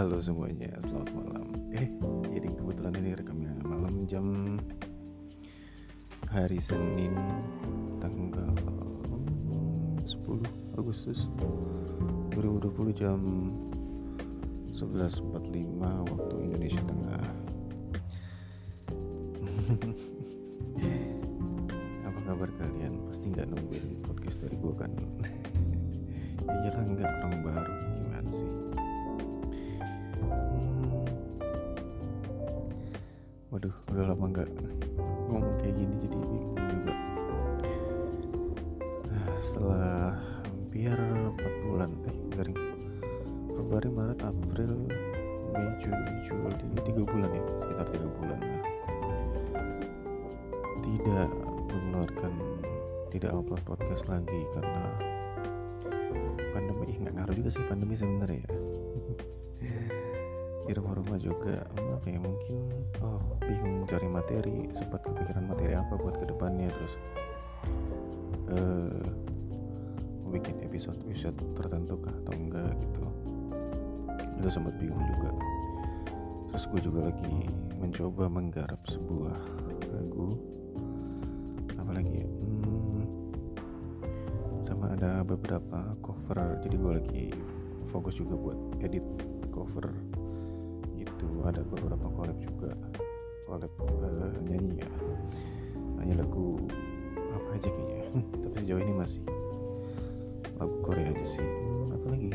Halo semuanya, selamat malam. Eh, jadi kebetulan ini rekamnya malam jam hari Senin tanggal 10 Agustus 2020 jam 11.45 waktu Indonesia Tengah. Apa kabar kalian? Pasti nggak nungguin podcast dari gua kan? ya iyalah nggak orang baru gimana sih? Hmm. Waduh, udah lama nggak ngomong kayak gini jadi bingung juga. Nah, setelah hampir 4 bulan, eh garing Februari, Maret, April, Mei, Juni, Juli, tiga bulan ya, sekitar tiga bulan lah. Tidak mengeluarkan, tidak upload podcast lagi karena pandemi ih nggak ngaruh juga sih pandemi sebenarnya ya di rumah-rumah juga. Apa ya mungkin oh bingung cari materi sempat kepikiran materi apa buat ke depannya terus eh mau bikin episode episode tertentu kah atau enggak gitu. Itu sempat bingung juga. Terus gue juga lagi mencoba menggarap sebuah lagu. Apalagi ya? Hmm, sama ada beberapa cover. Jadi gue lagi fokus juga buat edit cover gitu. Ada beberapa collab juga. Collab uh, nyanyi ya. Hanya lagu apa aja kayaknya. Tapi sejauh ini masih lagu Korea aja sih. Hmm, apa lagi?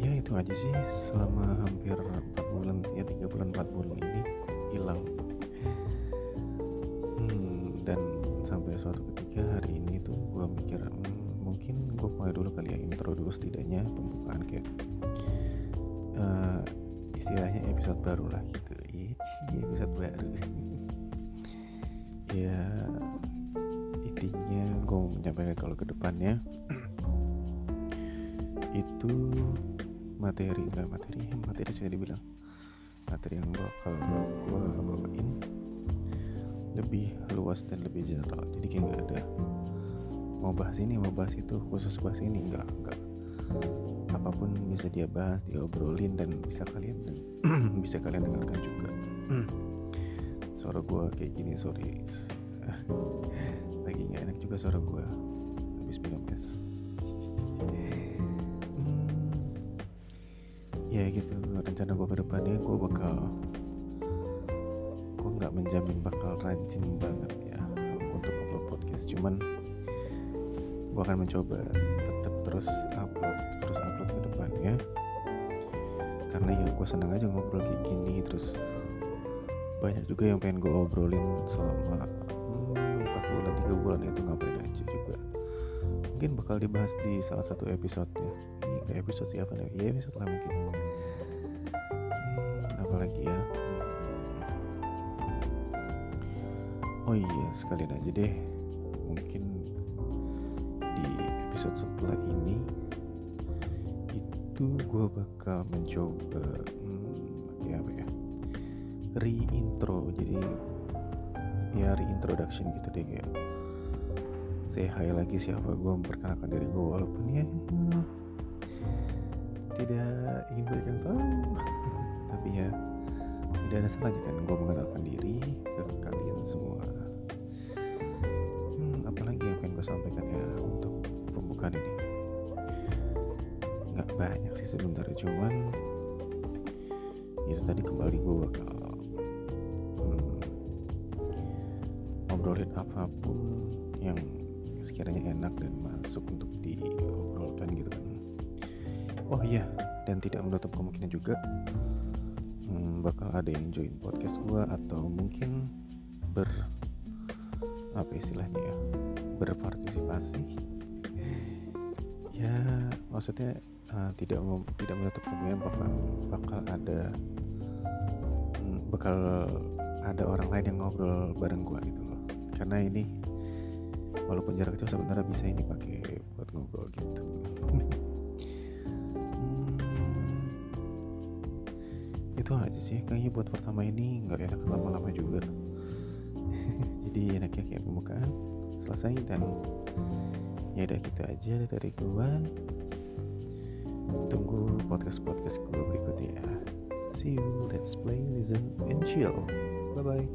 Ya itu aja sih. Selama hampir 4 bulan ya 3 bulan 4 bulan ini hilang. Hmm, dan sampai suatu ketika hari ini tuh gue mikir hmm, mungkin gue mulai dulu kali ya intro dulu setidaknya pembukaan kayak istilahnya episode baru lah gitu. Ici, episode baru. Ya intinya gue mau menyampaikan kalau ke depannya itu materi enggak materi materi sudah dibilang. Materi yang bakal gue bawain lebih luas dan lebih general. Jadi kayak nggak ada mau bahas ini mau bahas itu khusus bahas ini enggak enggak apa pun bisa dia bahas dia obrolin dan bisa kalian bisa kalian dengarkan juga. Suara gue kayak gini sorry. Lagi nggak enak juga suara gue habis minum es. Hmm, ya gitu rencana gue ke depannya gue bakal gue nggak menjamin bakal rajin banget ya untuk upload podcast. Cuman gue akan mencoba tetap terus upload tetap terus upload ke depannya. Karena ya gue senang aja ngobrol kayak gini terus banyak juga yang pengen gue obrolin selama hmm, 4 bulan 3 bulan itu ngapain aja juga. Mungkin bakal dibahas di salah satu episode ya ini episode siapa nih ya episode lah mungkin. Hmm, apalagi ya? Oh iya sekalian aja deh. Mungkin episode setelah ini itu gue bakal mencoba hmm, ya apa ya reintro. Jadi ya reintroduction gitu deh kayak say hi lagi siapa gue memperkenalkan diri gue walaupun ya tidak ingin berikan tahu. Tapi ya tidak ada salahnya kan gue mengenalkan diri ke kalian semua. Hmm, apalagi yang pengen gue sampaikan ya untuk pembukaan ini. Nggak banyak sih sebenarnya cuman itu tadi kembali gue bakal hmm, ngobrolin apa pun yang sekiranya enak dan masuk untuk diobrolkan gitu kan. Oh iya dan tidak menutup kemungkinan juga hmm, bakal ada yang join podcast gue atau mungkin ber apa istilahnya ya berpartisipasi ya maksudnya uh, tidak mem, tidak menutup kemungkinan bakal bakal ada hmm, bakal ada orang lain yang ngobrol bareng gue gitu loh. Karena ini walaupun jarak jauh sebenarnya bisa ini pakai buat ngobrol gitu. Hmm, itu aja sih. Kayaknya buat pertama ini nggak enak lama-lama juga. Jadi enaknya kayak pembukaan selesai dan ya udah gitu aja dari gua. Tunggu podcast podcast gue berikutnya see you. Let's play listen and chill. Bye bye